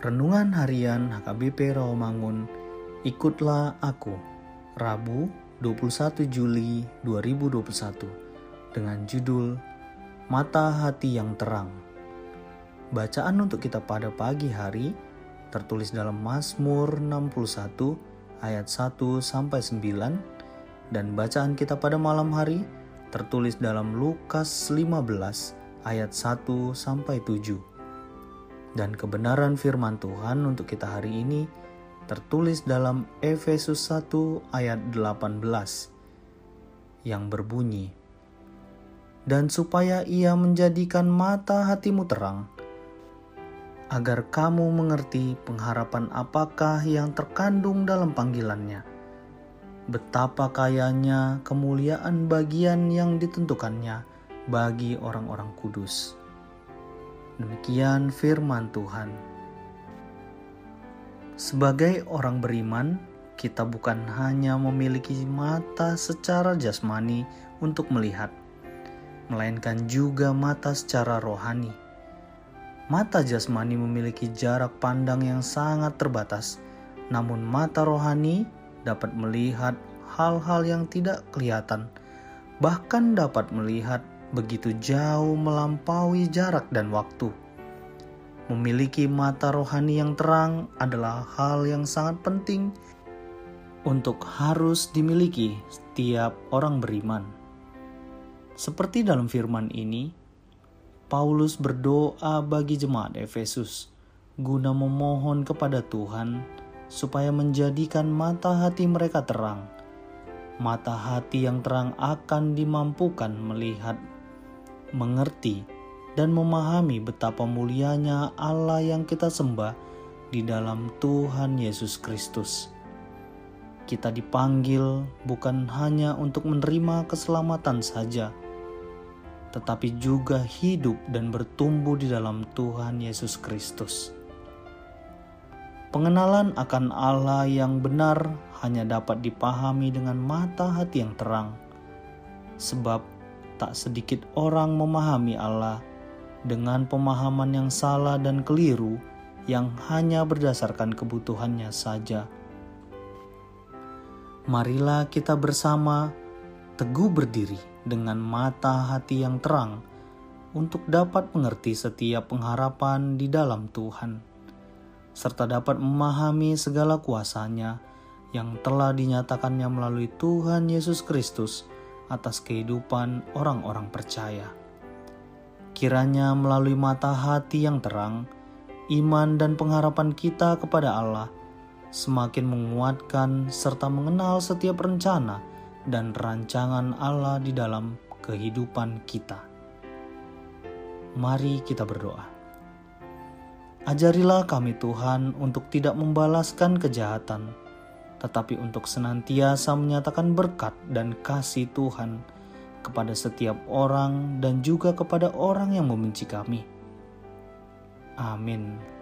Renungan Harian HKBP Rawamangun, Ikutlah Aku, Rabu 21 Juli 2021, dengan judul Mata Hati Yang Terang. Bacaan untuk kita pada pagi hari tertulis dalam Mazmur 61 ayat 1 sampai 9 dan bacaan kita pada malam hari tertulis dalam Lukas 15 ayat 1 sampai 7. Dan kebenaran firman Tuhan untuk kita hari ini tertulis dalam Efesus 1 ayat 18 yang berbunyi Dan supaya ia menjadikan mata hatimu terang agar kamu mengerti pengharapan apakah yang terkandung dalam panggilannya betapa kayanya kemuliaan bagian yang ditentukannya bagi orang-orang kudus. Demikian firman Tuhan. Sebagai orang beriman, kita bukan hanya memiliki mata secara jasmani untuk melihat, melainkan juga mata secara rohani. Mata jasmani memiliki jarak pandang yang sangat terbatas, namun mata rohani dapat melihat hal-hal yang tidak kelihatan, bahkan dapat melihat begitu jauh melampaui jarak dan waktu. Memiliki mata rohani yang terang adalah hal yang sangat penting untuk harus dimiliki setiap orang beriman. Seperti dalam firman ini, Paulus berdoa bagi jemaat Efesus guna memohon kepada Tuhan supaya menjadikan mata hati mereka terang. Mata hati yang terang akan dimampukan melihat mengerti, dan memahami betapa mulianya Allah yang kita sembah di dalam Tuhan Yesus Kristus. Kita dipanggil bukan hanya untuk menerima keselamatan saja, tetapi juga hidup dan bertumbuh di dalam Tuhan Yesus Kristus. Pengenalan akan Allah yang benar hanya dapat dipahami dengan mata hati yang terang, sebab tak sedikit orang memahami Allah dengan pemahaman yang salah dan keliru yang hanya berdasarkan kebutuhannya saja. Marilah kita bersama teguh berdiri dengan mata hati yang terang untuk dapat mengerti setiap pengharapan di dalam Tuhan, serta dapat memahami segala kuasanya yang telah dinyatakannya melalui Tuhan Yesus Kristus atas kehidupan orang-orang percaya. Kiranya melalui mata hati yang terang, iman dan pengharapan kita kepada Allah semakin menguatkan serta mengenal setiap rencana dan rancangan Allah di dalam kehidupan kita. Mari kita berdoa. Ajarilah kami Tuhan untuk tidak membalaskan kejahatan, tetapi untuk senantiasa menyatakan berkat dan kasih Tuhan kepada setiap orang dan juga kepada orang yang membenci kami. Amin.